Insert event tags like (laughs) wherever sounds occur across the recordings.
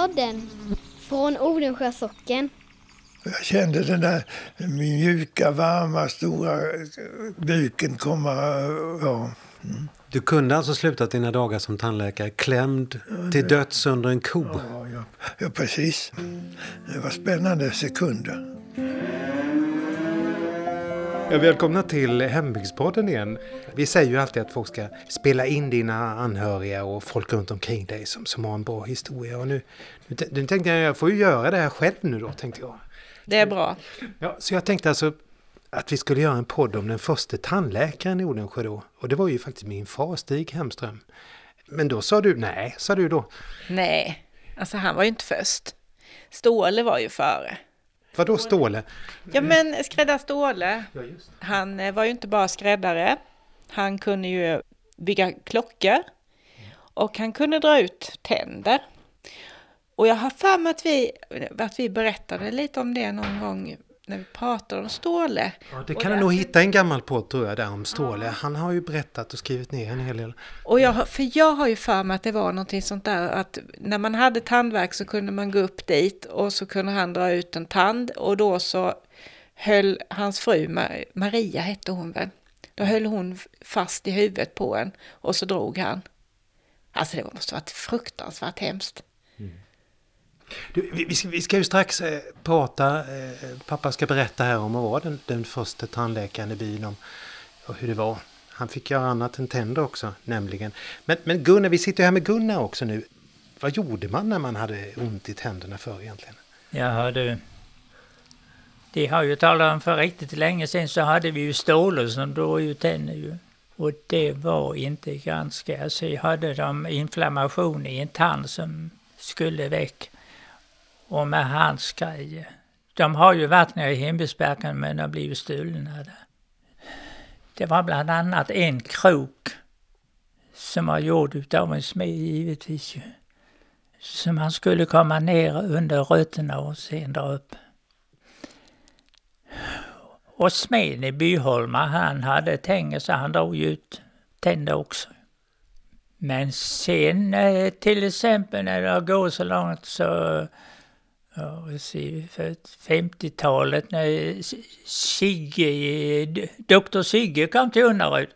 Hembygdspodden från Odensjö socken. Jag kände den där mjuka, varma, stora buken komma. Ja. Mm. Du kunde alltså sluta dina dagar som tandläkare klämd till döds under en ko? Ja, ja, ja, precis. Det var spännande sekunder. Ja, välkomna till Hembygdspodden igen. Vi säger ju alltid att folk ska spela in dina anhöriga och folk runt omkring dig som, som har en bra historia. Och nu, nu, nu tänkte jag, jag får ju göra det här själv nu då, tänkte jag. Det är bra. Ja, så jag tänkte alltså att vi skulle göra en podd om den första tandläkaren i Odensjö då. Och det var ju faktiskt min far Stig Hemström. Men då sa du, nej, sa du då. Nej, alltså han var ju inte först. Ståle var ju före. Vadå Ståle? Ja men skräddar Ståle, ja, han eh, var ju inte bara skräddare. Han kunde ju bygga klockor och han kunde dra ut tänder. Och jag har för mig att vi, att vi berättade lite om det någon gång när vi pratade om Ståle. Ja, det kan du nog hitta en gammal podd tror jag där om Ståle. Ja. Han har ju berättat och skrivit ner en hel del. Och jag, för jag har ju för mig att det var någonting sånt där att när man hade tandvärk så kunde man gå upp dit och så kunde han dra ut en tand och då så höll hans fru, Maria hette hon väl, då höll hon fast i huvudet på en och så drog han. Alltså det måste varit fruktansvärt hemskt. Du, vi, ska, vi ska ju strax eh, prata, eh, pappa ska berätta här om att vara den, den första tandläkaren i byn om och hur det var. Han fick göra annat än tänder också nämligen. Men, men Gunnar, vi sitter här med Gunnar också nu. Vad gjorde man när man hade ont i tänderna för egentligen? Jaha du. Det har ju talat om för riktigt länge sedan så hade vi ju stålar som drog ut tänder ju. Och det var inte ganska, alltså hade de inflammation i en tand som skulle väck och med hans grejer. De har ju varit nere i Hembygdsbergen men de blivit stulna där. Det var bland annat en krok som var gjord utav en smed givetvis ju. Som han skulle komma ner under rötterna och sen dra upp. Och smeden i Byholma, han hade tänger så han drog ut tänder också. Men sen eh, till exempel när det går så långt så ja, för 50-talet när Sigge, doktor Sigge kom till Unnaryd.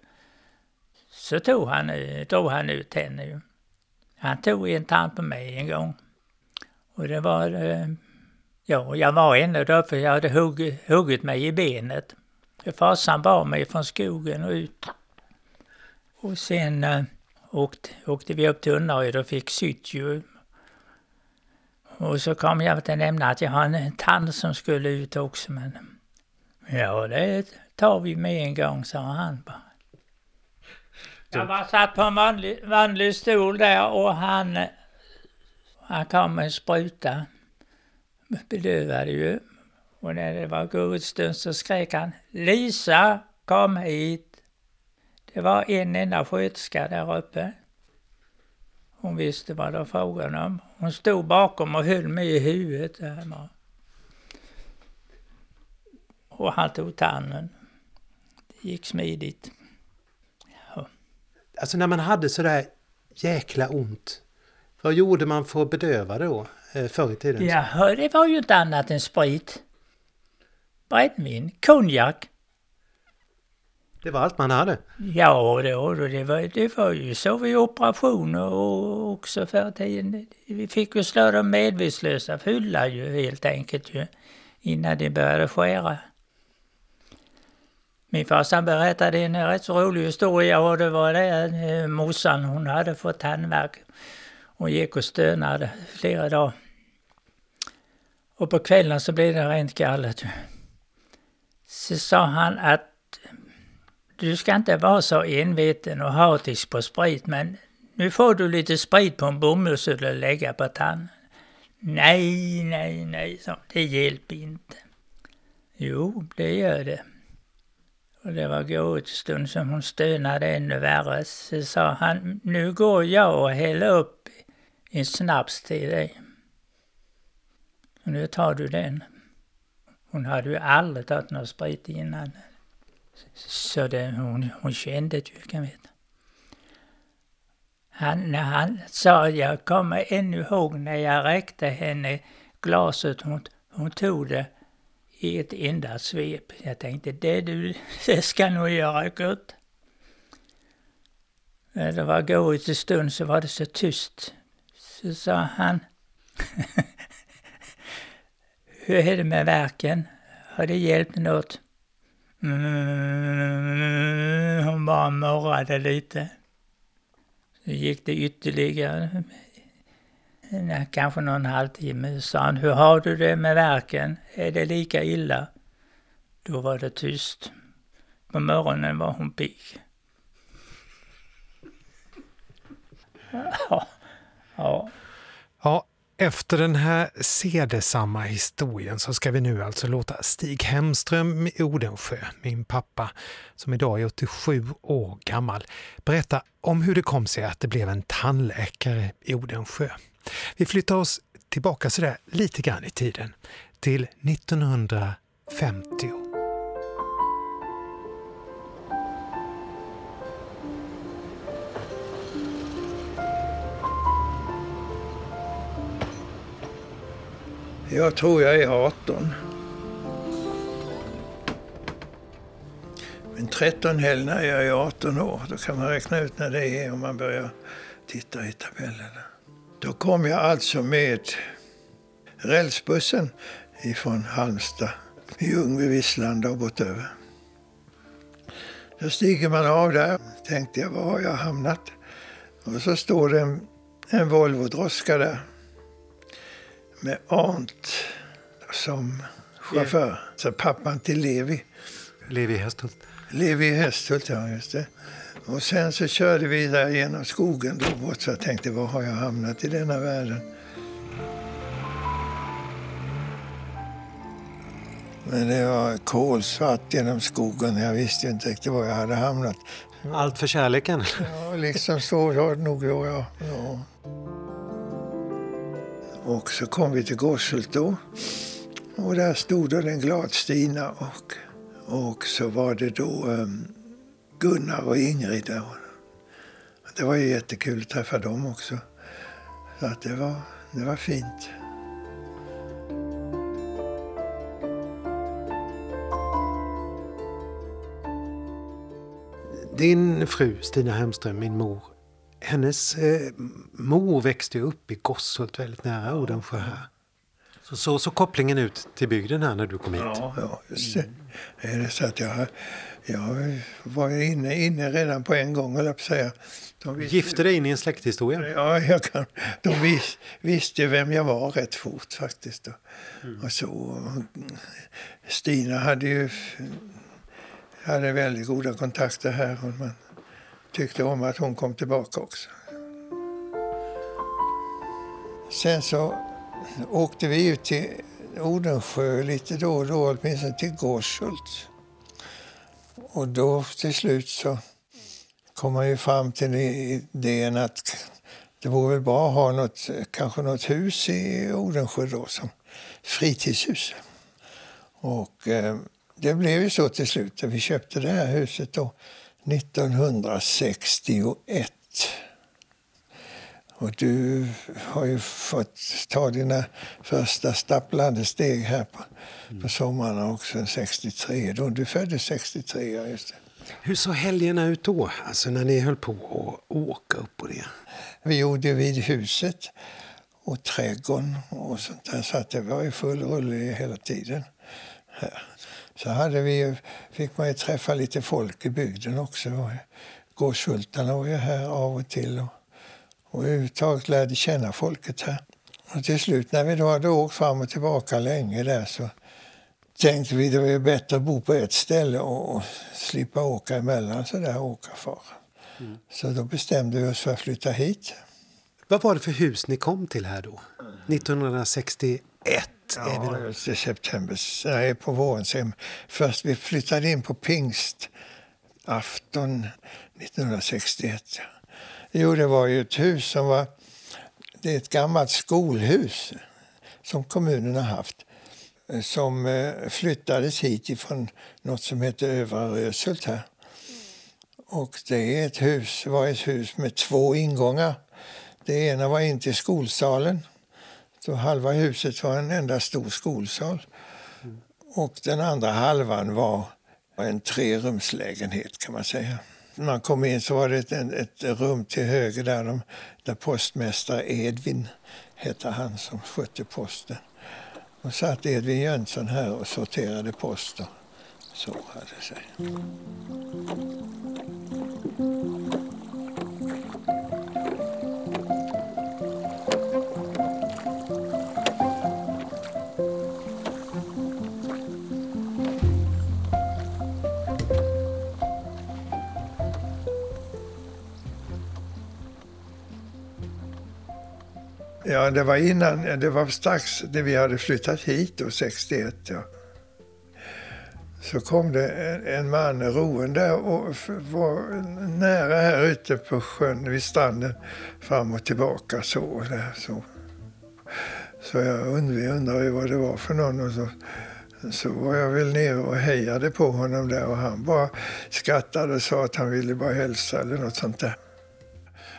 Så tog han, drog han ut henne ju. Han tog en tand på mig en gång. Och det var, eh, ja, jag var ännu då för jag hade hugg, huggit mig i benet. Farsan bar mig från skogen och ut. Och sen eh, åkte, åkte vi upp till Unnaryd och fick sytt ju och så kom jag att nämna att jag har en tand som skulle ut också men... Ja, det tar vi med en gång, sa han bara. Jag var satt på en vanlig, vanlig stol där och han... Han kom med en spruta. Bedövade ju. Och när det var godstund så skrek han Lisa, kom hit! Det var en enda sköterska där uppe. Hon visste vad det var frågan om. Hon stod bakom och höll mig i huvudet. Där. Och han tog tanden. Det gick smidigt. Ja. Alltså när man hade sådär jäkla ont. Vad gjorde man för att bedöva då? Eh, förr i tiden? Ja, det var ju inte annat än sprit. Brännvin, konjak. Det var allt man hade? Ja, då, det, var, det var ju så vid operationer och också förr i tiden. Vi fick ju slå dem medvetslösa fulla ju helt enkelt ju. Innan de började skära. Min farsa berättade en rätt så rolig historia och det var det eh, morsan hon hade fått tandvärk. Hon gick och stönade flera dagar. Och på kvällen så blev det rent galet. Så sa han att du ska inte vara så enveten och hatisk på sprit, men nu får du lite sprit på en bomullsull och lägga på tanden. Nej, nej, nej, så, det hjälper inte. Jo, det gör det. Och det var gåtstund som hon stönade ännu värre. Så sa han, nu går jag och häller upp en snaps till dig. Och nu tar du den. Hon hade ju aldrig tagit någon sprit innan. Så det, hon, hon kände det ju, kan veta. Han, när han sa, jag kommer ännu ihåg när jag räckte henne glaset, hon, hon tog det i ett enda svep. Jag tänkte, det du, (laughs) det ska nog göra gott. När det var gått en stund så var det så tyst. Så sa han, (laughs) hur är det med verken? Har det hjälpt något? Mm, hon bara morrade lite. Så gick det ytterligare kanske någon halvtimme. Sa han, hur har du det med verken? Är det lika illa? Då var det tyst. På morgonen var hon pigg. (laughs) Ja. ja. Efter den här sedesamma historien så ska vi nu alltså låta Stig Hemström i Odensjö, min pappa, som idag är 87 år gammal, berätta om hur det kom sig att det blev en tandläkare i Odensjö. Vi flyttar oss tillbaka sådär lite grann i tiden, till 1950. Jag tror jag är 18. Men 13 helg när jag är 18 år, då kan man räkna ut när det är om man börjar titta i tabellerna. Då kom jag alltså med rälsbussen ifrån Halmstad, Ljungby, Visslanda och bortöver. Då stiger man av där. tänkte jag, var har jag hamnat? Och så står det en, en Volvo-droska där med Arnt som chaufför. Så pappan till Levi. Levi Hästhult. Levi Hästhult, ja just det. Och sen så körde vi där genom skogen då bort så jag tänkte, var har jag hamnat i denna världen? Men det var kolsvart genom skogen. Jag visste inte riktigt var jag hade hamnat. Allt för kärleken? Ja, liksom så var det nog. Ja, ja. Och så kom vi till Gosshult då. Och där stod då den glad Stina och, och så var det då um, Gunnar och Ingrid där. Det var ju jättekul att träffa dem också. Så att det var, det var fint. Din fru Stina Hemström, min mor, hennes eh, mor växte upp i Gosshult väldigt nära Odensjö här. Så, så så kopplingen ut till bygden här när du kom hit? Ja, ja just det. Är det så att jag, jag var inne, inne redan på en gång, höll jag på att säga. De visste, Gifte dig in i en släkthistoria? Ja, jag kan, de vis, visste vem jag var rätt fort faktiskt. Mm. Och så, Stina hade ju hade väldigt goda kontakter här och man tyckte om att hon kom tillbaka också. Sen så åkte vi ut till Odensjö lite då och då, åtminstone till Gårdshult. Och då till slut så kom man ju fram till idén att det vore väl bra att ha något, kanske något hus i Odensjö då som fritidshus. Och eh, det blev ju så till slut. Vi köpte det här huset då 1961. Och du har ju fått ta dina första stapplande steg här på, mm. på sommarna också, 63. Då, du föddes 63, ja just det. Hur såg helgerna ut då, alltså när ni höll på att åka upp på det? Vi gjorde vid huset och trädgården och sånt där, så att det var ju full rulle hela tiden. Här. Så hade vi, fick man ju träffa lite folk i bygden också. Gårdshultarna var ju här av och till. Och, och överhuvudtaget lärde känna folket här. Och till slut när vi då hade åkt fram och tillbaka länge där så tänkte vi det var ju bättre att bo på ett ställe och, och slippa åka emellan så där åka far. Mm. Så då bestämde vi oss för att flytta hit. Vad var det för hus ni kom till här då? 1961? Ja, just det, september. Nej, på våren. Sen, först vi flyttade in på pingstafton 1961. Jo, det var ju ett hus som var... Det är ett gammalt skolhus som kommunen har haft som eh, flyttades hit ifrån något som heter Övre här. Och det är ett hus, var ett hus med två ingångar. Det ena var in till skolsalen. Så halva huset var en enda stor skolsal. Och den andra halvan var en trerumslägenhet kan man säga. När man kom in så var det ett, ett rum till höger där, de, där postmästare Edvin hette han som skötte posten. Och satt Edvin Jönsson här och sorterade poster. Så hade det sig. Ja, det var innan, det var strax när vi hade flyttat hit då, 61. Ja. Så kom det en, en man roende och var nära här ute på sjön vid stranden fram och tillbaka så. Där, så. så jag undrade vad det var för någon och så, så var jag väl nere och hejade på honom där och han bara skrattade och sa att han ville bara hälsa eller något sånt där.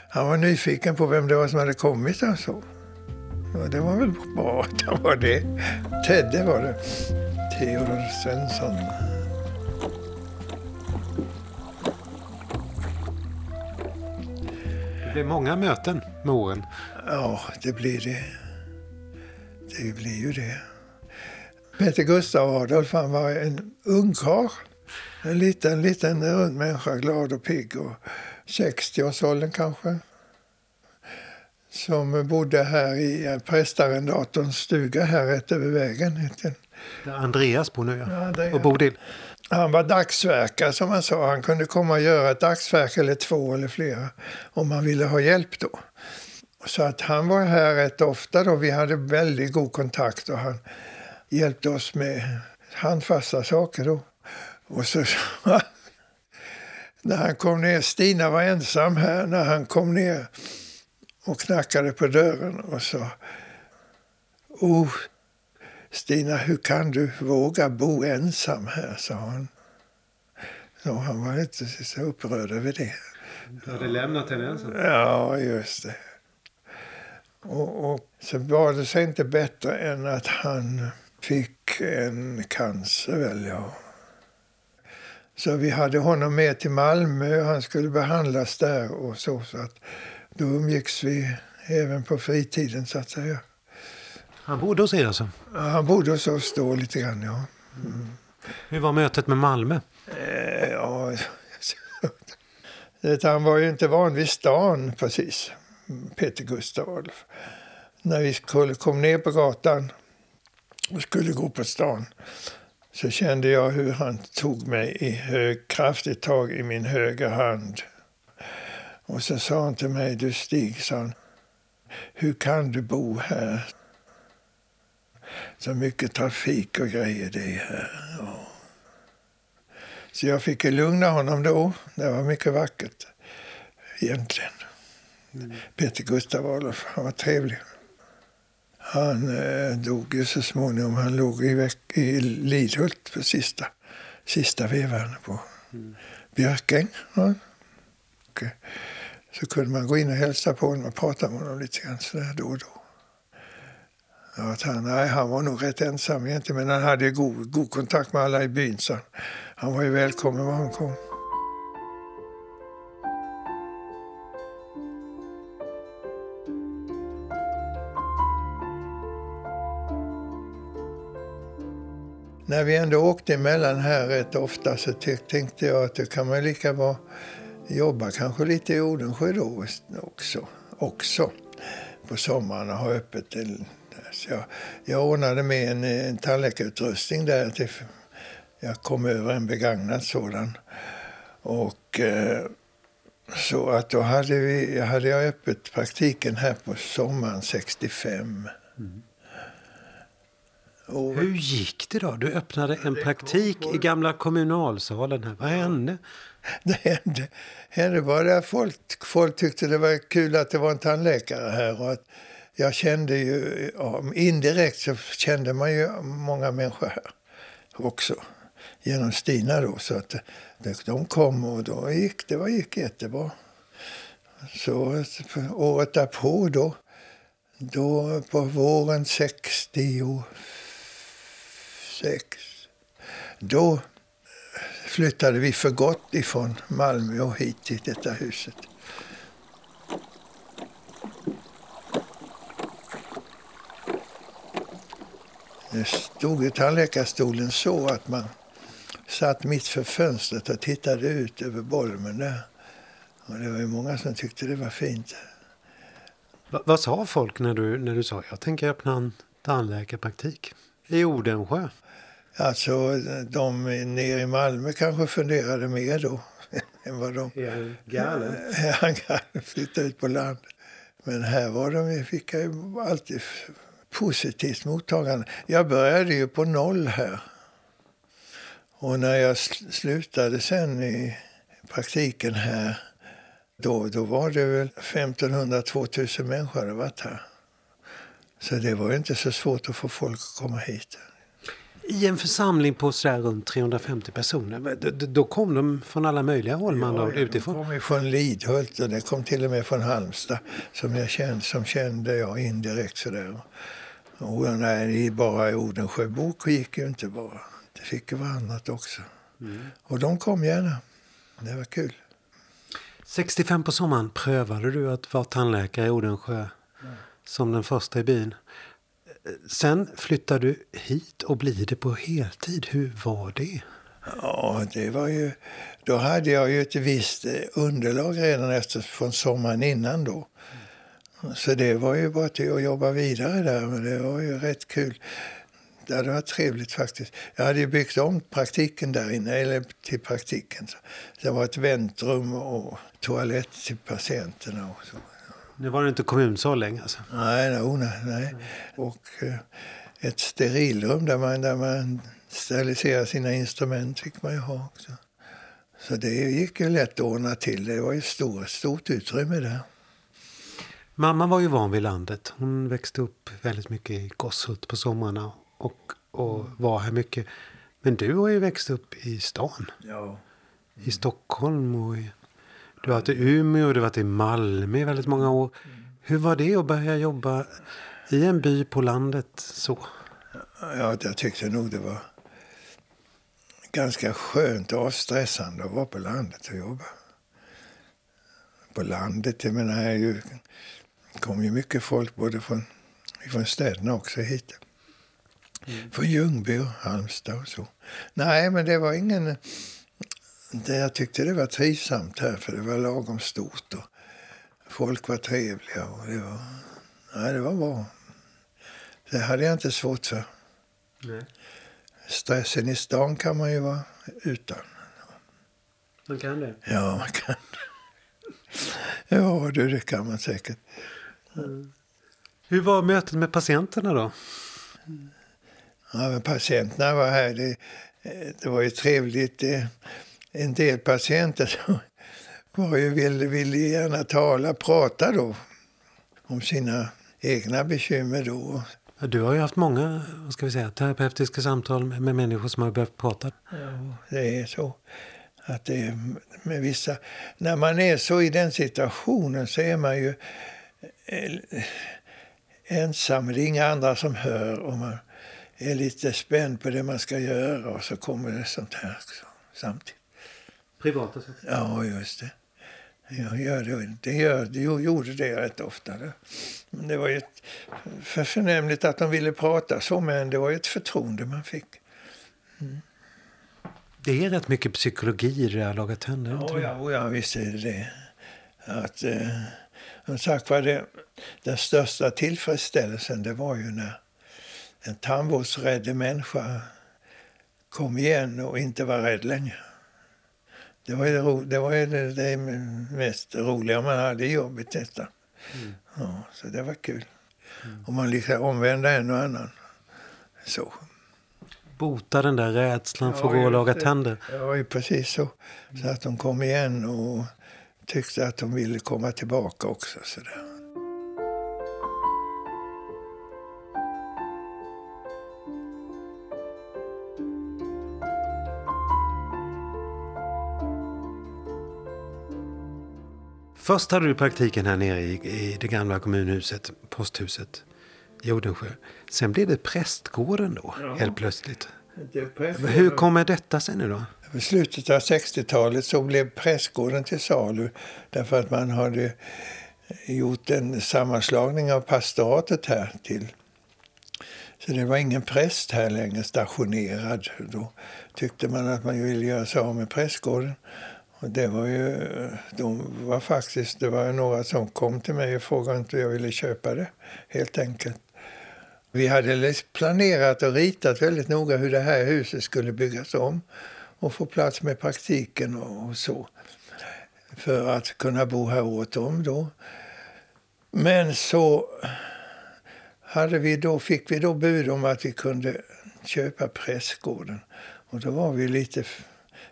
Han var nyfiken på vem det var som hade kommit och så. Och det var väl bra att han var det. Tedde var det. Theodor Svensson. Det blev många möten med åren. Ja, det blir det. Det blir ju det. Peter Gustav Adolf han var en ungkarl. En liten, liten rund människa, glad och pigg. Och 60-årsåldern kanske som bodde här i prästarrendatorns stuga här rätt över vägen. Där Andreas bor nu ja. ja och Bodil. Han var dagsverkare som han sa. Han kunde komma och göra ett dagsverk eller två eller flera om man ville ha hjälp då. Så att han var här rätt ofta då. Vi hade väldigt god kontakt och han hjälpte oss med handfasta saker då. Och så (laughs) när han kom ner, Stina var ensam här när han kom ner och knackade på dörren och sa Oh, Stina, hur kan du våga bo ensam här? sa han. Så han var inte så upprörd över det. Du hade lämnat henne ensam? Ja, just det. Och, och så var det sig inte bättre än att han fick en cancer, väl ja. Så vi hade honom med till Malmö. Han skulle behandlas där och så. så att då umgicks vi även på fritiden så att säga. Han bodde hos er alltså? Ja, han bodde hos oss då lite grann, ja. Mm. Hur var mötet med Malmö? Eh, ja, (laughs) han var ju inte van vid stan precis, Peter Gustav Adolf. När vi kom ner på gatan och skulle gå på stan så kände jag hur han tog mig i hög, kraftigt tag i min högra hand och så sa han till mig, du Stig, sa han, hur kan du bo här? Så mycket trafik och grejer det är här. Så jag fick lugna honom då. Det var mycket vackert egentligen. Mm. Peter Gustav Adolf, han var trevlig. Han eh, dog ju så småningom. Han låg i, i Lidhult på sista, sista vevan på mm. Björkäng. Ja. Och, så kunde man gå in och hälsa på honom och prata med honom lite grann sådär då och då. Ja, att han, nej, han var nog rätt ensam egentligen, men han hade god, god kontakt med alla i byn så han var ju välkommen var han kom. När vi ändå åkte emellan här rätt ofta så tänkte jag att det kan man lika bra jobba kanske lite i Odensjö då också. också på sommaren och ha öppet. Så jag, jag ordnade med en, en tandläkarutrustning där. Till, jag kom över en begagnad sådan. Och eh, så att då hade, vi, hade jag öppet praktiken här på sommaren 65. Mm. Och, Hur gick det då? Du öppnade en praktik i gamla kommunalsalen här. Vad hände? Det hände, hände bara att folk, folk tyckte det var kul att det var en tandläkare här. Och att jag kände ju, indirekt så kände man ju många människor här också. genom Stina då. Så att de kom och då gick det var, gick jättebra. Så året därpå då, då på våren 66, då flyttade vi för gott ifrån Malmö och hit till detta huset. Det stod i tandläkarstolen så att man satt mitt för fönstret och tittade ut över Bolmen där. Och det var ju många som tyckte det var fint. Va, vad sa folk när du, när du sa jag tänker öppna en tandläkarpraktik i Odensjö? Alltså, de nere i Malmö kanske funderade mer då (laughs) än vad de... Är han galen? (laughs) Han ut på land. Men här var de, fick ju alltid positivt mottagande. Jag började ju på noll här. Och när jag slutade sen i praktiken här, då, då var det väl 1500-2000 människor hade varit här. Så det var inte så svårt att få folk att komma hit. I en församling på sådär runt 350 personer, då kom de från alla möjliga håll man ja, utifrån? De kom från Lidhult och det kom till och med från Halmstad som jag kände, som kände jag indirekt sådär. Och när bara i Odensjöbok gick ju inte bara. Det fick ju vara annat också. Mm. Och de kom gärna. Det var kul. 65 på sommaren prövade du att vara tandläkare i Odensjö mm. som den första i byn. Sen flyttade du hit och blir det på heltid. Hur var det? Ja, det var ju... Då hade jag ju ett visst eh, underlag redan efter, från sommaren innan då. Så det var ju bara till att jobba vidare där. Men det var ju rätt kul. Det hade varit trevligt faktiskt. Jag hade ju byggt om praktiken där inne, eller till praktiken. det var ett väntrum och toalett till patienterna och så. Nu var det inte kommunsal längre alltså? Nej, no, nej, nej. Och eh, ett sterilrum där man, där man steriliserar sina instrument fick man ju ha också. Så det gick ju lätt att ordna till. Det var ju stort, stort utrymme där. Mamma var ju van vid landet. Hon växte upp väldigt mycket i Gosshult på somrarna och, och var här mycket. Men du har ju växt upp i stan. Ja. Mm. I Stockholm och i, du har varit i Umeå och du har varit i Malmö i väldigt många år. Hur var det att börja jobba i en by på landet så? Ja, jag tyckte nog det var ganska skönt och avstressande att vara på landet och jobba. På landet, jag menar, är ju kom ju mycket folk både från, från städerna också hit. Mm. Från Ljungby och Halmstad och så. Nej, men det var ingen... Det, jag tyckte det var trivsamt här för det var lagom stort och folk var trevliga och det var... Nej, det var bra. Det hade jag inte svårt för. Nej. Stressen i stan kan man ju vara utan. Man kan det? Ja, man kan det. (laughs) Ja, du, det kan man säkert. Hur var mötet med patienterna då? Ja, men patienterna var här. Det, det var ju trevligt. En del patienter (laughs) var ju, ville, ville gärna tala, prata då om sina egna bekymmer då. Du har ju haft många vad ska vi säga, terapeutiska samtal med, människor som har behövt prata. Ja, det är så. Att det med vissa, när man är så i den situationen så är man ju Eh, ensam. Det är inga andra som hör. Och man är lite spänd på det man ska göra och så kommer det sånt här samtidigt. Privata saker? Ja, just det. Jag gör det, det, gör, det gjorde det rätt ofta. Men det var ju ett, för förnämligt att de ville prata så, men det var ju ett förtroende man fick. Mm. Det är rätt mycket psykologi i det här laga tänder. Ja, ja, ja, visst är det det. Att, eh, som sagt var, det, den största tillfredsställelsen det var ju när en tandvårdsrädd människa kom igen och inte var rädd längre. Det var ju det, det, var det, det mest roliga man hade i jobbet detta. Mm. Ja, så det var kul. Mm. Och man liksom omvände en och annan. Så. Bota den där rädslan för ja, att gå och laga tänder. Ja, precis så. Så att de kom igen och tyckte att de ville komma tillbaka också. Sådär. Först hade du praktiken här nere i, i det gamla kommunhuset, posthuset i Odensjö. Sen blev det prästgården då, helt plötsligt. Hur kommer detta sig nu då? I slutet av 60-talet så blev prästgården till salu därför att man hade gjort en sammanslagning av pastoratet här till. Så det var ingen präst här längre stationerad. Då tyckte man att man ville göra sig av med prästgården. Och det var ju, de var faktiskt, det var några som kom till mig och frågade inte jag ville köpa det, helt enkelt. Vi hade planerat och ritat väldigt noga hur det här huset skulle byggas om och få plats med praktiken och så. För att kunna bo här året om då. Men så hade vi då, fick vi då bud om att vi kunde köpa prästgården. Och då var vi lite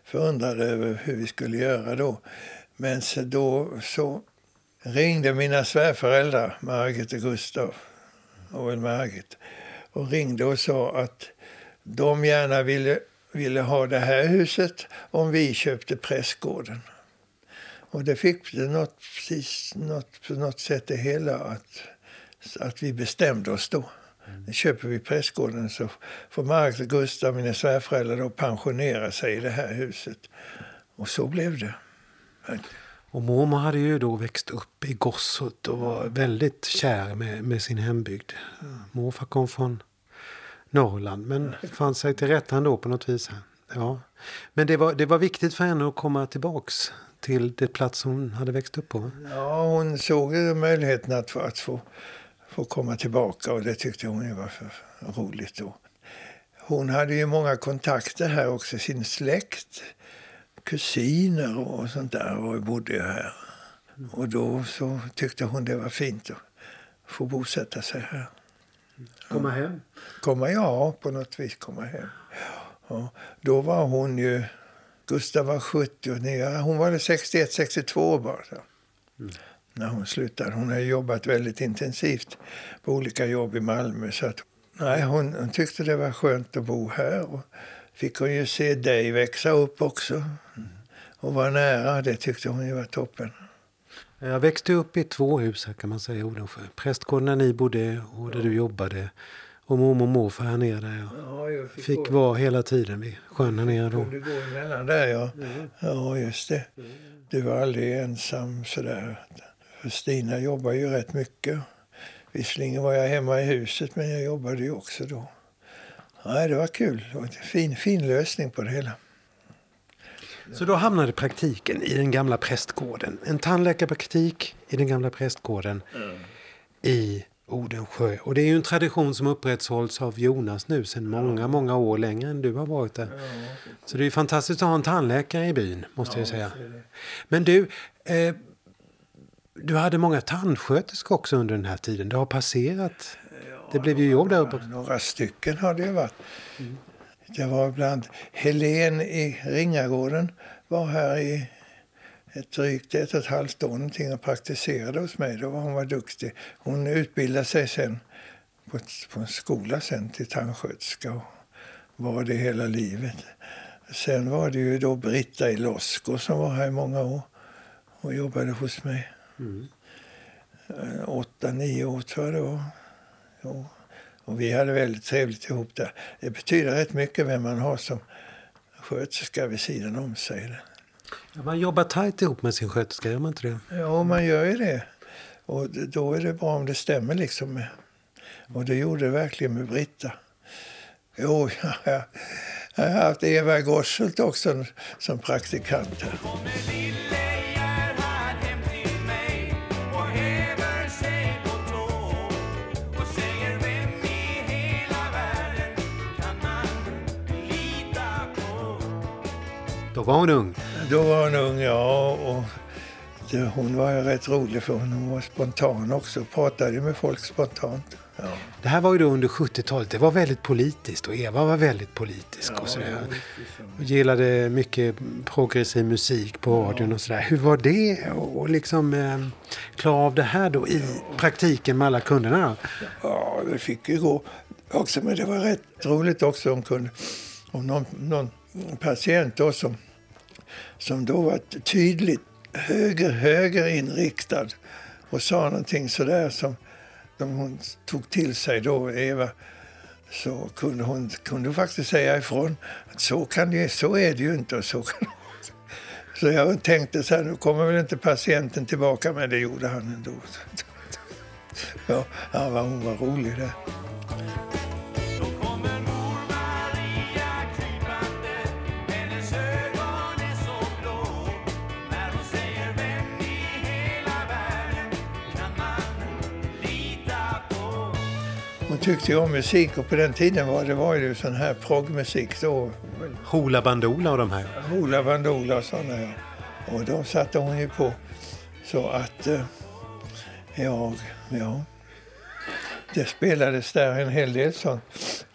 förundrade över hur vi skulle göra då. Men så då så ringde mina svärföräldrar, Margit och Gustav, och väl Margit, och ringde och sa att de gärna ville, ville ha det här huset om vi köpte prästgården. Och det fick det något, precis, något, på något sätt det hela att, att vi bestämde oss då. Mm. Köper vi prästgården så får Margit och Gustav, mina svärföräldrar, då pensionera sig i det här huset. Och så blev det. Och mormor hade ju då växt upp i Gosshult och var väldigt kär med, med sin hembygd. Morfar kom från Norrland men fann sig till rätta ändå på något vis. Ja. Men det var, det var viktigt för henne att komma tillbaks till det plats hon hade växt upp på? Ja, hon såg möjligheten att, att få, få komma tillbaka och det tyckte hon var roligt då. Hon hade ju många kontakter här också, sin släkt, kusiner och sånt där och bodde här. Och då så tyckte hon det var fint att få bosätta sig här. Komma hem? Komma, ja, på något vis komma hem. Ja, då var hon ju Gustav var 70 hon var 61, 62 år bara. Mm. När hon slutade. Hon har jobbat väldigt intensivt på olika jobb i Malmö. Så att, nej, hon, hon tyckte det var skönt att bo här. Och fick hon ju se dig växa upp också. Mm. Och vara nära, det tyckte hon ju var toppen. Jag växte upp i två hus här kan man säga i Odensjö. Prästgården där ni bodde och där du jobbade och mormor och morfar här nere. Där ja, jag fick, fick vara hela tiden vid sjön här nere. Då. Du gå emellan där ja. Mm. Ja, just det. Du var aldrig ensam sådär. Stina jobbar ju rätt mycket. Visserligen var jag hemma i huset men jag jobbade ju också då. Nej, det var kul. Det var en fin, fin lösning på det hela. Så då hamnade praktiken i den gamla prästgården. En tandläkarpraktik i den gamla prästgården mm. i Odensjö. Och det är ju en tradition som upprätthålls av Jonas nu sedan många, många år längre än du har varit där. Så det är fantastiskt att ha en tandläkare i byn, måste jag säga. Men du, eh, du hade många tandsköterskor också under den här tiden. Det har passerat. Det blev ju jobb där uppe. Några stycken har det varit. Mm. Det var bland Helen i Ringagården var här i ett drygt ett och ett halvt år någonting och praktiserade hos mig. Då var hon var duktig. Hon utbildade sig sen på, på en skola sen till tandsköterska och var det hela livet. Sen var det ju då Britta Ilosko som var här i många år och jobbade hos mig. Mm. Åtta, nio år tror jag det var. Jo. Och vi hade väldigt trevligt ihop där. Det betyder rätt mycket vem man har som sköterska vid sidan om sig. Ja, man jobbar tajt ihop med sin sköterska, gör man inte det? Ja, man gör ju det. Och då är det bra om det stämmer liksom. Och det gjorde det verkligen med Britta. Jo, jag, (laughs) jag har haft Eva Gosselt också som praktikant här. Då var hon ung? Då var hon ung, ja. Och det, hon var ju rätt rolig för hon var spontan också. Pratade med folk spontant. Ja. Det här var ju då under 70-talet. Det var väldigt politiskt och Eva var väldigt politisk. Ja, och sådär. Och gillade mycket progressiv musik på radion och sådär. Hur var det att liksom eh, klara av det här då i praktiken med alla kunderna? Ja, det fick ju gå också. Men det var rätt roligt också om, kunde, om någon, någon patient då som som då var tydligt höger, högerinriktad och sa någonting sådär som som hon tog till sig då, Eva, så kunde hon kunde faktiskt säga ifrån att så, kan det, så är det ju inte. Och så, kan, så jag tänkte så här, nu kommer väl inte patienten tillbaka, men det gjorde han ändå. Ja, hon var rolig där. Tyckte jag om musik och på den tiden var det var ju sån här proggmusik då. Hoola Bandoola och de här? Hoola Bandoola och sådana ja. Och de satte hon ju på. Så att eh, jag, ja. Det spelades där en hel del sånt.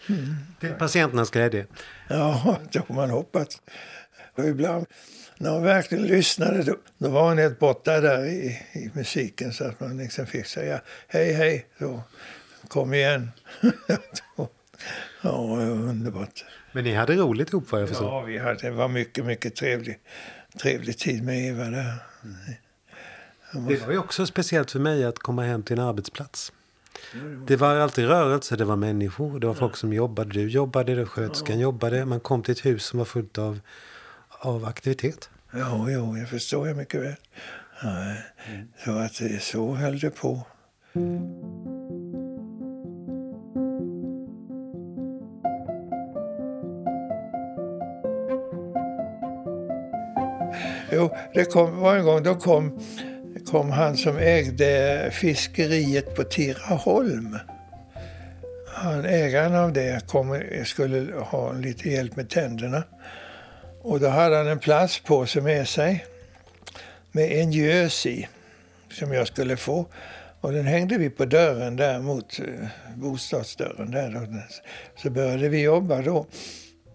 Mm. Till patienternas glädje? Ja, (laughs) det får man hoppas. Och ibland när hon verkligen lyssnade då, då var hon helt borta där i, i musiken så att man liksom fick säga hej hej. Så kom igen. (laughs) ja, underbart. Men ni hade roligt ihop vad jag förstår? Ja, vi hade, det var mycket, mycket trevlig, trevlig tid med Eva där. Det var ju också speciellt för mig att komma hem till en arbetsplats. Det var alltid rörelse, det var människor, det var folk som jobbade. Du jobbade, sköterskan jobbade. Man kom till ett hus som var fullt av, av aktivitet. Ja, jo, jag förstår jag mycket väl. Ja, så att så höll det på. Jo, det kom, var en gång då kom, kom han som ägde fiskeriet på Tiraholm. Han, ägaren av det kom, skulle ha lite hjälp med tänderna. Och då hade han en plastpåse med sig med en gös i som jag skulle få. Och den hängde vi på dörren där mot eh, bostadsdörren. Där. Så började vi jobba då.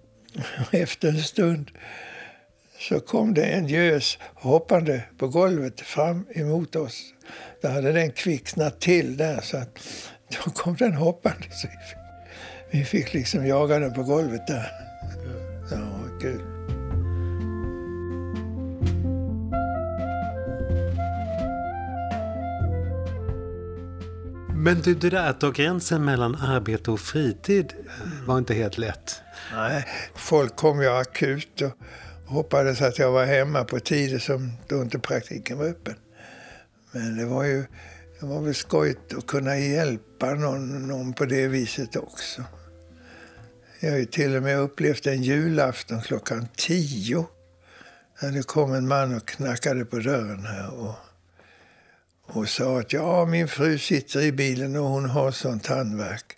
(laughs) Efter en stund så kom det en gös hoppande på golvet fram emot oss. Då hade den kvicknat till där så att (laughs) då kom den hoppande. Så vi, fick, vi fick liksom jaga den på golvet där. Ja, kul. Men du, det där att dra gränsen mellan arbete och fritid var inte helt lätt. Nej, folk kom ju akut och hoppades att jag var hemma på tider som då inte praktiken var öppen. Men det var ju det var väl skojigt att kunna hjälpa någon, någon på det viset också. Jag har ju till och med upplevt en julafton klockan tio. När det kom en man och knackade på dörren här och, och sa att ja, min fru sitter i bilen och hon har sånt handverk.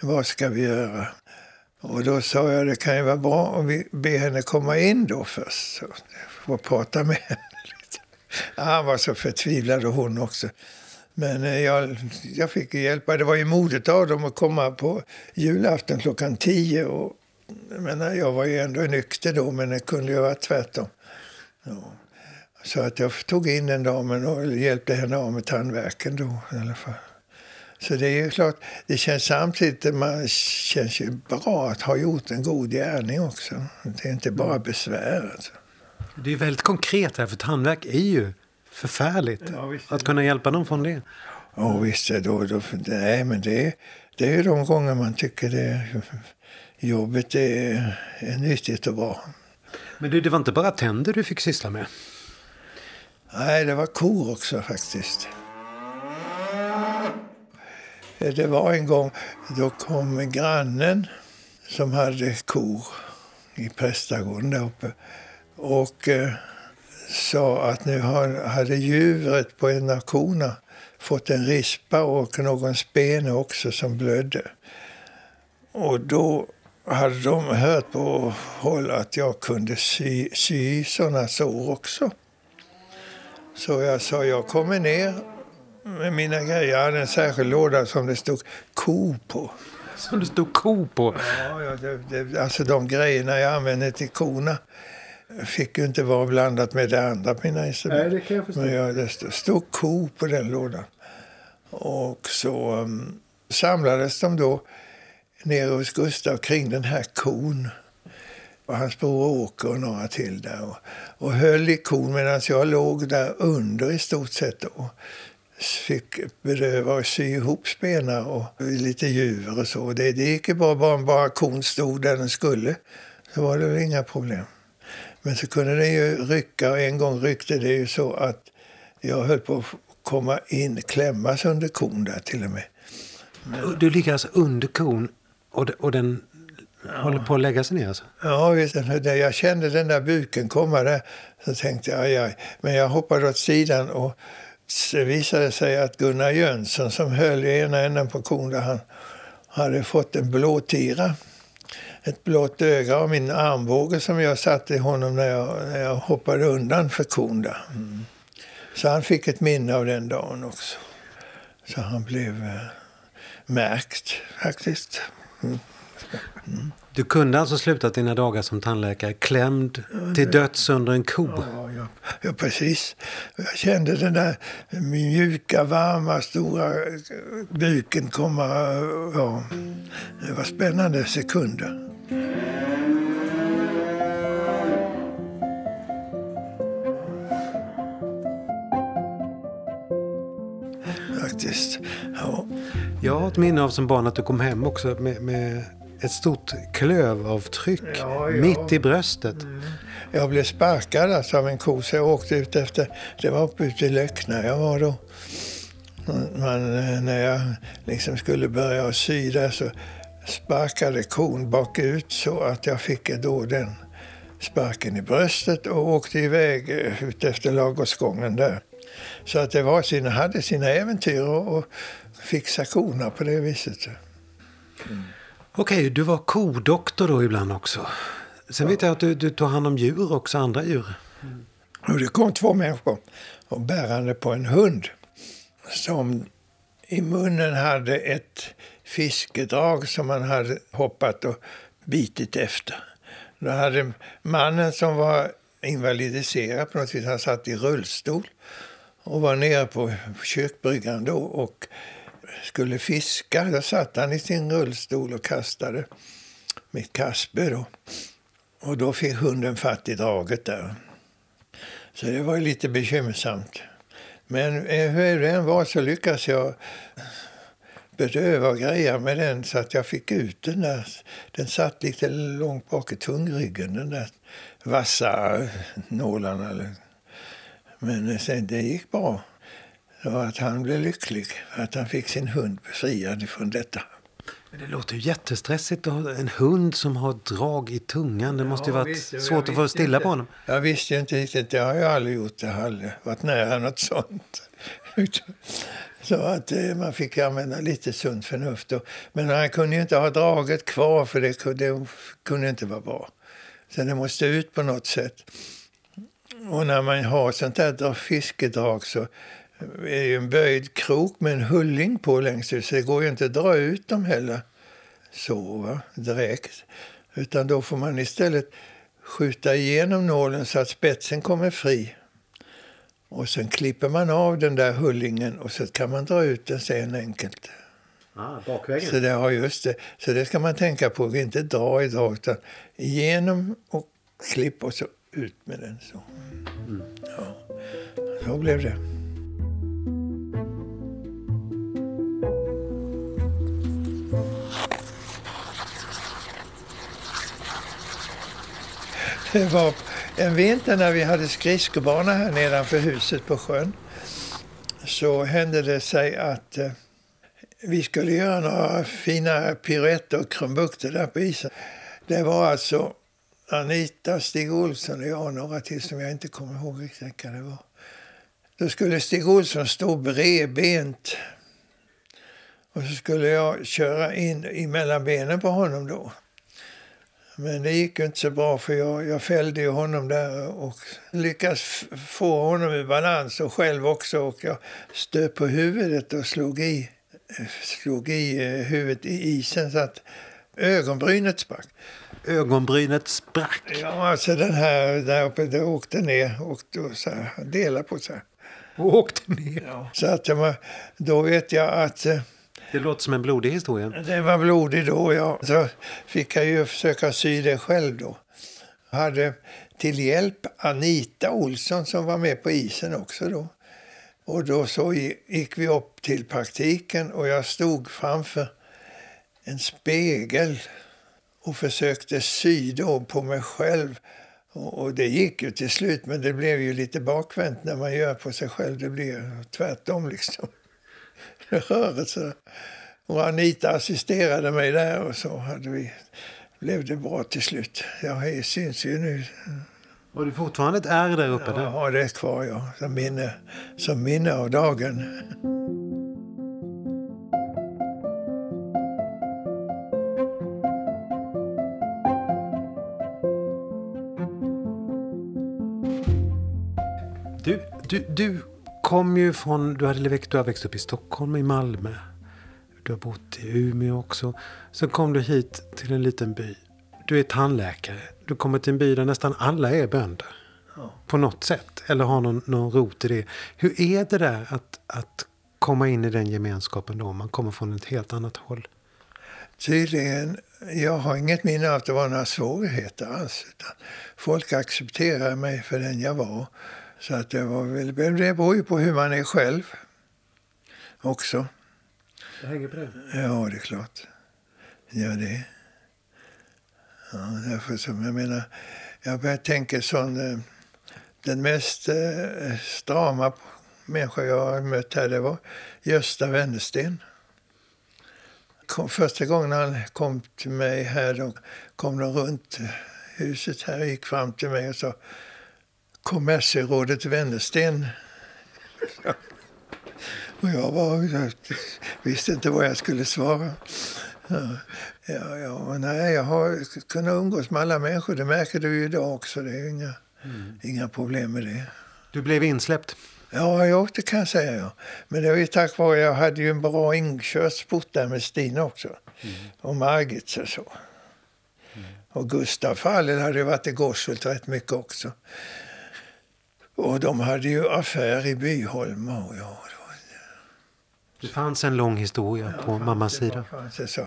Vad ska vi göra? Och då sa jag det kan ju vara bra om vi ber henne komma in då först. Så prata med henne. Han var så förtvivlad och hon också. Men eh, jag, jag fick hjälpa. Det var ju modigt av dem att komma på julafton klockan tio. Och, jag, menar, jag var ju ändå nykter då, men det kunde ju vara tvärtom. Ja. Så att jag tog in den damen och hjälpte henne av med tandvärken då i alla fall. Så det är ju klart, det känns samtidigt, man känns ju bra att ha gjort en god gärning också. Det är inte bara besvär. Alltså. Det är väldigt konkret här, för tandvärk är ju förfärligt. Ja, att kunna hjälpa någon från det. Ja visst, då, då, nej, men det, det är ju de gånger man tycker det jobbet är, är nyttigt och bra. Men du, det var inte bara tänder du fick syssla med? Nej, det var kor också faktiskt. Det var en gång, då kom grannen som hade kor i prästgården där uppe och eh, sa att nu hade djuret på en av korna fått en rispa och någon spene också som blödde. Och då hade de hört på håll att jag kunde sy, sy sådana sår också. Så jag sa, jag kommer ner med mina grejer. Jag hade en särskild låda som det stod ko på. Som det stod ko på? Ja, det, det, alltså de grejerna jag använde till korna fick ju inte vara blandat med det andra på mina instrument. Nej, det kan jag förstå. Men jag, det stod, stod ko på den lådan. Och så um, samlades de då nere hos Gustav kring den här kon. och hans bror Åke och några till där. Och, och höll i kon medan jag låg där under i stort sett. Och fick bedöva och sy ihop spenar och lite djur och så. Det, det gick ju bra, bara, bara kon stod där den skulle. Så var det väl inga problem. Men så kunde den ju rycka och en gång ryckte det ju så att jag höll på att komma in, klämmas under kon där till och med. Du ligger alltså under kon och, de, och den ja. håller på att lägga sig ner alltså? Ja, visst. När jag kände den där buken komma där så tänkte jag aj, aj. Men jag hoppade åt sidan och det visade sig att Gunnar Jönsson som höll i ena änden på kon där han hade fått en blåtira. Ett blått öga av min armbåge som jag satte i honom när jag, när jag hoppade undan för kon där. Mm. Så han fick ett minne av den dagen också. Så han blev eh, märkt faktiskt. Mm. Mm. Du kunde alltså sluta dina dagar som tandläkare klämd till döds under en ko? Ja, ja, ja, precis. Jag kände den där mjuka, varma, stora buken komma. Ja, det var spännande sekunder. Faktiskt. Ja. Jag har ett minne av som barn att du kom hem också med, med ett stort klövavtryck ja, ja. mitt i bröstet. Mm. Jag blev sparkad alltså av en ko så jag åkte ut efter, det var uppe ute i Löckna jag var då. Man, när jag liksom skulle börja sy där så sparkade kon bakut så att jag fick då den sparken i bröstet och åkte iväg eh, ut efter lagårdsgången där. Så att det var sina, hade sina äventyr och fixa korna på det viset. Mm. Okej, okay, du var kodoktor då ibland också. Sen vet jag att du, du tog hand om djur också, andra djur. Mm. Och det kom två människor och bärande på en hund som i munnen hade ett fiskedrag som man hade hoppat och bitit efter. Då hade mannen som var invalidiserad på något vis, han satt i rullstol och var nere på kökbryggan då och skulle fiska. Då satt han i sin rullstol och kastade mitt Kasper. Då. Och då fick hunden fatt i draget där. Så det var lite bekymmersamt. Men eh, hur det än var så lyckades jag bedöva och greja med den så att jag fick ut den där. Den satt lite långt bak i tungryggen, den där vassa nålarna. Men eh, sen, det gick bra. Så att han blev lycklig att han fick sin hund befriad från detta. Men det låter ju jättestressigt att ha en hund som har drag i tungan. Det måste ju varit visst, svårt att få stilla inte. på honom. Jag visste inte riktigt. Det har jag aldrig gjort. Jag har aldrig varit nära något sånt. (laughs) Så att eh, man fick använda lite sunt förnuft. Men han kunde ju inte ha draget kvar för det kunde, det kunde inte vara bra. Så det måste ut på något sätt. Och när man har sånt där fiskedrag så är ju en böjd krok med en hulling på längst ut så det går ju inte att dra ut dem heller så va, direkt. Utan då får man istället skjuta igenom nålen så att spetsen kommer fri. Och sen klipper man av den där hullingen och så kan man dra ut den sen enkelt. Ah, bakvägen? Så det, ja, just det. Så det ska man tänka på. Inte dra idag utan igenom och klipp och så ut med den. Så, mm. ja. så blev det. Det var en vinter när vi hade skridskobana här nedanför huset på sjön. Så hände det sig att eh, vi skulle göra några fina piruetter och krumbukter där på isen. Det var alltså Anita, Stig Olsson och jag och några till som jag inte kommer ihåg riktigt vilka det var. Då skulle Stig Olsson stå bredbent. Och så skulle jag köra in mellan benen på honom då. Men det gick inte så bra för jag, jag fällde ju honom där och lyckades få honom i balans och själv också. Och jag stöp på huvudet och slog i, slog i eh, huvudet i isen så att ögonbrynet sprack. Ögonbrynet sprack? Ja, alltså den här där uppe, det åkte ner och då så här, delade på sig. Och åkte ner? Ja. Så att då vet jag att eh, det låter som en blodig historia. Den var blodig då, ja. Så fick jag ju försöka sy det själv då. hade till hjälp Anita Olsson som var med på isen också då. Och då så gick vi upp till praktiken och jag stod framför en spegel och försökte sy då på mig själv. Och det gick ju till slut, men det blev ju lite bakvänt när man gör på sig själv. Det blir tvärtom liksom. (laughs) Rörelser. Och Anita assisterade mig där och så hade vi, blev det bra till slut. Jag syns ju nu. Har du fortfarande ett ärr där uppe? Ja, jag har det kvar, ja. Som minne, som minne av dagen. Du, du, du kom ju från, du hade växt, du har växt upp i Stockholm, i Malmö. Du har bott i Umeå också. Sen kom du hit till en liten by. Du är tandläkare. Du kommer till en by där nästan alla är bönder. Ja. På något sätt. Eller har någon, någon rot i det. Hur är det där att, att komma in i den gemenskapen då? Man kommer från ett helt annat håll. Tydligen. Jag har inget minne av att det var några svårigheter alls. Folk accepterade mig för den jag var. Så att det, var väl, det beror ju på hur man är själv också. Det hänger på det? Ja, det är klart. Ja, det. Ja, därför som jag menar, jag börjar tänka sån, eh, den mest eh, strama människa jag har mött här, det var Gösta Wennersten. Kom, första gången han kom till mig här, då kom de runt huset här och gick fram till mig och sa kommerserådet Wennersten. Och jag, var, jag visste inte vad jag skulle svara. Ja, ja, nej, jag har kunnat umgås med alla människor. Det märker du ju idag också. Det är inga, mm. inga problem med det. Du blev insläppt? Ja, ja, det kan jag säga. Ja. Men det var ju tack vare jag hade ju en bra inkörsport där med Stina också. Mm. Och Margit och så. Mm. Och Gustav Fallel hade varit i Gosshult rätt mycket också. Och de hade ju affär i Byholm. Och ja, det fanns en lång historia ja, på mammas sida. Så.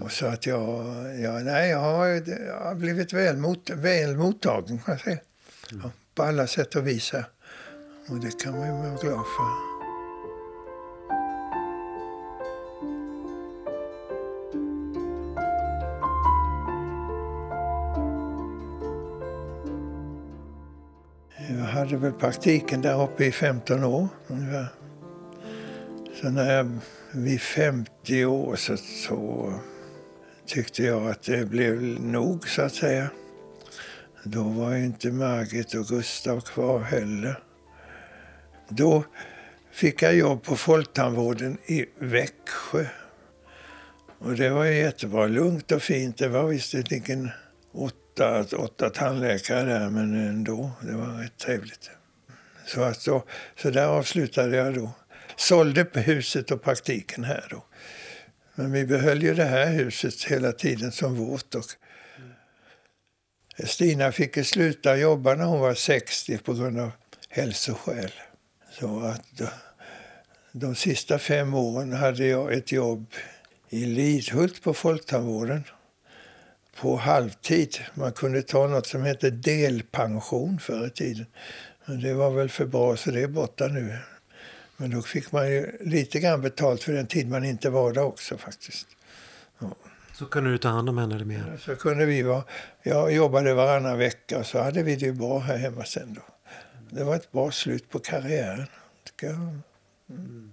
Och så att jag, ja, nej, jag, har, jag har blivit väl, mot, väl mottagen kan jag säga. Mm. Ja, på alla sätt och vis. Och det kan man ju vara glad för. Hade väl praktiken där uppe i 15 år ungefär. Så när jag vid 50 år så, så tyckte jag att det blev nog så att säga. Då var inte Margit och Gustav kvar heller. Då fick jag jobb på Folktandvården i Växjö. Och det var jättebra, lugnt och fint. Det var visst inte åtta, åtta tandläkare där, men ändå. Det var rätt trevligt. Så, att då, så där avslutade jag då sålde huset och praktiken här. Då. Men vi behöll ju det här huset hela tiden som vårt. Och Stina fick sluta jobba när hon var 60 på grund av hälsoskäl. Så att eh, de sista fem åren hade jag ett jobb i Lidhult på Folktandvården på halvtid. Man kunde ta något som hette delpension förr i tiden. Men det var väl för bra så det är borta nu. Men då fick man ju lite grann betalt för den tid man inte var där också faktiskt. Ja. Så kunde du ta hand om henne mer? Så kunde vi vara. Jag jobbade varannan vecka och så hade vi det bra här hemma sen då. Det var ett bra slut på karriären. Tycker jag. Mm.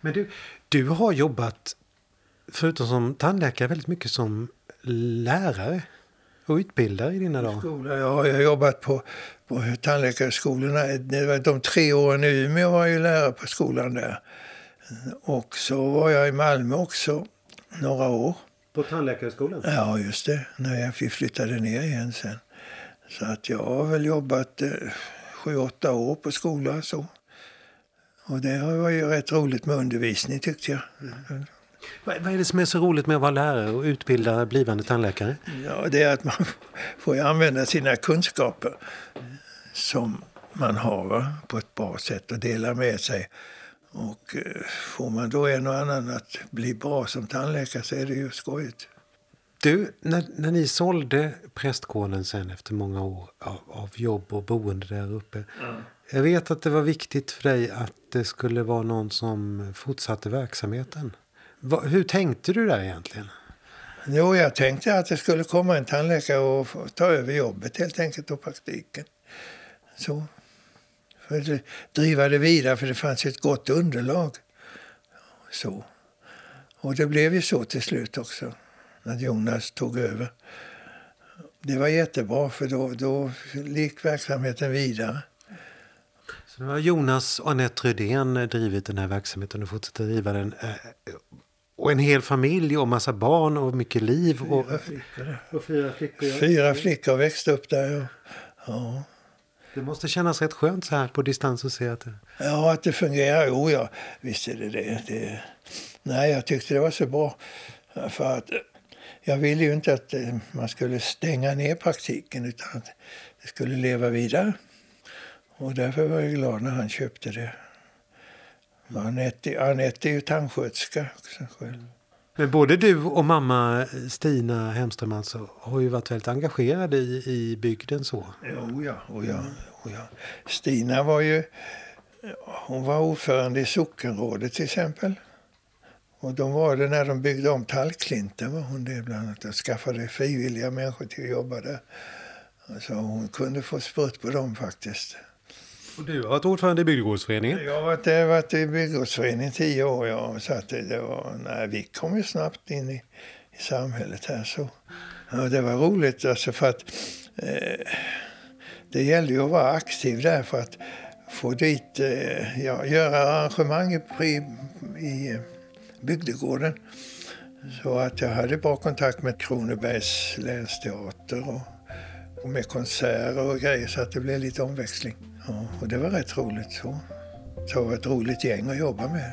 Men du, du har jobbat, förutom som tandläkare, väldigt mycket som lärare och utbildare i dina dagar? Skola, ja, jag har jobbat på på tandläkarskolorna. De tre åren i Umeå var jag lärare på skolan där. Och så var jag i Malmö också några år. På tandläkarskolan? Ja, just det. När jag flyttade ner igen sen. Så att jag har väl jobbat eh, sju, åtta år på skola så. Och det var ju rätt roligt med undervisning tyckte jag. Mm. Vad är det som är så roligt med att vara lärare och utbilda blivande tandläkare? Ja, det är att man (laughs) får använda sina kunskaper som man har på ett bra sätt och dela med sig. Och eh, får man då en och annan att bli bra som tandläkare så är det ju skojigt. Du, när, när ni sålde prästgården sen efter många år av, av jobb och boende där uppe. Jag vet att det var viktigt för dig att det skulle vara någon som fortsatte verksamheten. Va, hur tänkte du där egentligen? Jo, jag tänkte att det skulle komma en tandläkare och ta över jobbet helt enkelt och praktiken. Så. För att driva det vidare, för det fanns ett gott underlag. Så. Och det blev ju så till slut också, när Jonas tog över. Det var jättebra, för då, då gick verksamheten vidare. Så nu har Jonas och Anette Rydén drivit den här verksamheten och fortsätter driva den. Och en hel familj och massa barn och mycket liv. Och, Fyra flickor, och fyra flickor. Fyra flickor växte upp där. Och, ja. Det måste kännas rätt skönt så här på distans att se att det... Ja, att det fungerar. Jo, ja, visst är det det. det. Nej, jag tyckte det var så bra. För att eh, jag ville ju inte att eh, man skulle stänga ner praktiken utan att det skulle leva vidare. Och därför var jag glad när han köpte det. Anette, Anette är ju tandsköterska också själv. Men både du och mamma Stina Hemström alltså har ju varit väldigt engagerade i, i bygden så. Jo, ja, oh, ja, oh, ja. Stina var ju hon var ordförande i sockenrådet till exempel. Och de var det när de byggde om Tallklinten var hon det bland annat och skaffade frivilliga människor till att jobba där. Alltså hon kunde få sprutt på dem faktiskt. Och du har varit ordförande i bygdegårdsföreningen. Jag har varit, jag har varit i bygdegårdsföreningen tio år. Ja, så att det, det var, nej, vi kom ju snabbt in i, i samhället här. Så. Ja, det var roligt alltså för att eh, det gällde ju att vara aktiv där för att få dit, eh, ja, göra arrangemang i, i, i eh, bygdegården. Så att jag hade bra kontakt med Kronobergs länsteater och, och med konserter och grejer så att det blev lite omväxling. Ja, och det var rätt roligt. Så. Så det var ett roligt gäng att jobba med.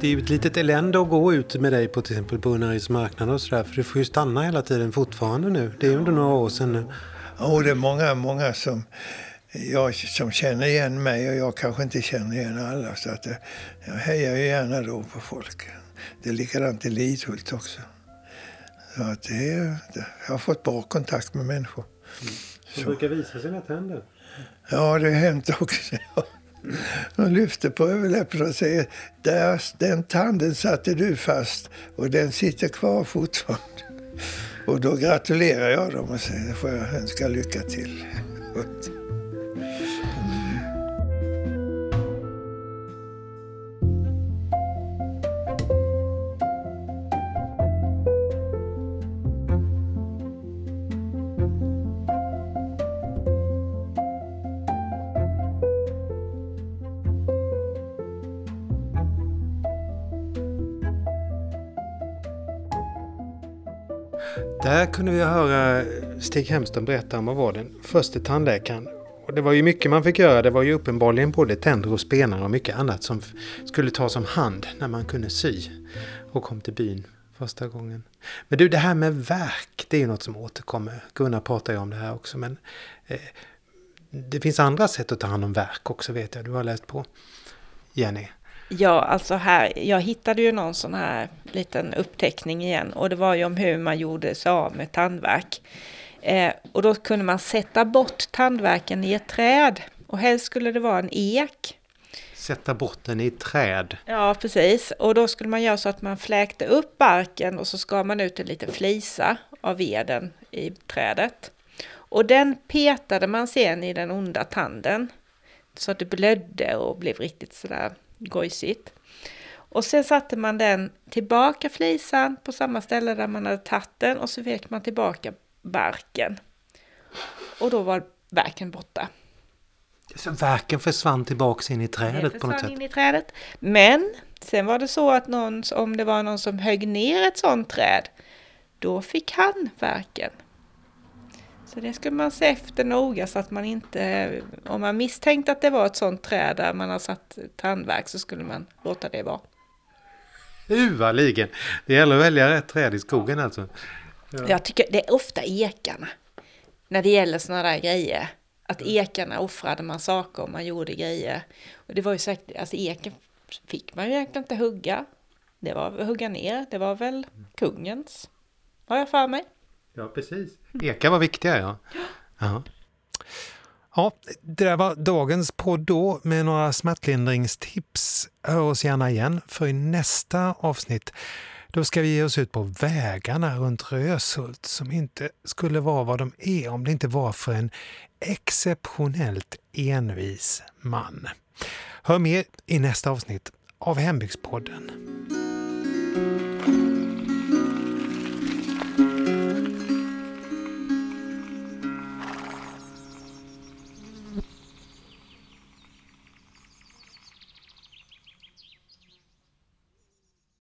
Det är ju ett litet elände att gå ut med dig på till exempel på marknad och sådär. För du får ju stanna hela tiden fortfarande nu. Det är ju under några år sedan nu. Ja, och det är många, många som, jag, som känner igen mig och jag kanske inte känner igen alla. Så att jag, jag hejar ju gärna då på folk. Det är likadant i Lidhult också. Så att det är, jag har fått bra kontakt med människor. De brukar visa sina tänder. Ja, det har hänt också. (laughs) De lyfter på överläppen och säger Där, den tanden satte du fast och den sitter kvar fortfarande. Och då gratulerar jag dem och säger får jag önska lycka till. (laughs) Där kunde vi höra Stig Hemström berätta om vad var den första tandläkaren. Och det var ju mycket man fick göra. Det var ju uppenbarligen både tänder och spenar och mycket annat som skulle tas om hand när man kunde sy och kom till byn första gången. Men du, det här med verk, det är ju något som återkommer. Gunnar pratar ju om det här också, men eh, det finns andra sätt att ta hand om verk också vet jag. Du har läst på. Jenny. Ja, alltså här, jag hittade ju någon sån här liten uppteckning igen och det var ju om hur man gjorde sig av med tandvärk. Eh, och då kunde man sätta bort tandvärken i ett träd och helst skulle det vara en ek. Sätta bort den i ett träd. Ja, precis. Och då skulle man göra så att man fläkte upp barken och så skar man ut en liten flisa av veden i trädet. Och den petade man sen i den onda tanden så att det blödde och blev riktigt sådär gojsigt. Och sen satte man den tillbaka flisan på samma ställe där man hade tagit den och så fick man tillbaka barken. Och då var verken borta. Så verken försvann tillbaks in i Det trädet på något sätt. in i trädet. Men sen var det så att någon, om det var någon som högg ner ett sånt träd, då fick han verken. Så det skulle man se efter noga så att man inte, om man misstänkte att det var ett sånt träd där man har satt tandvärk så skulle man låta det vara. Uvaligen. Det gäller att välja rätt träd i skogen alltså. Jag tycker det är ofta ekarna. när det gäller sådana där grejer. Att ekarna offrade man saker och man gjorde grejer. Och det var ju säkert, alltså eken fick man ju egentligen inte hugga. Det var hugga ner, det var väl kungens, har jag för mig. Ja, precis. Mm. Ekar var viktiga, ja. ja. Ja, det där var dagens podd då med några smärtlindringstips. Hör oss gärna igen för i nästa avsnitt då ska vi ge oss ut på vägarna runt Röshult som inte skulle vara vad de är om det inte var för en exceptionellt envis man. Hör mer i nästa avsnitt av Hembygdspodden.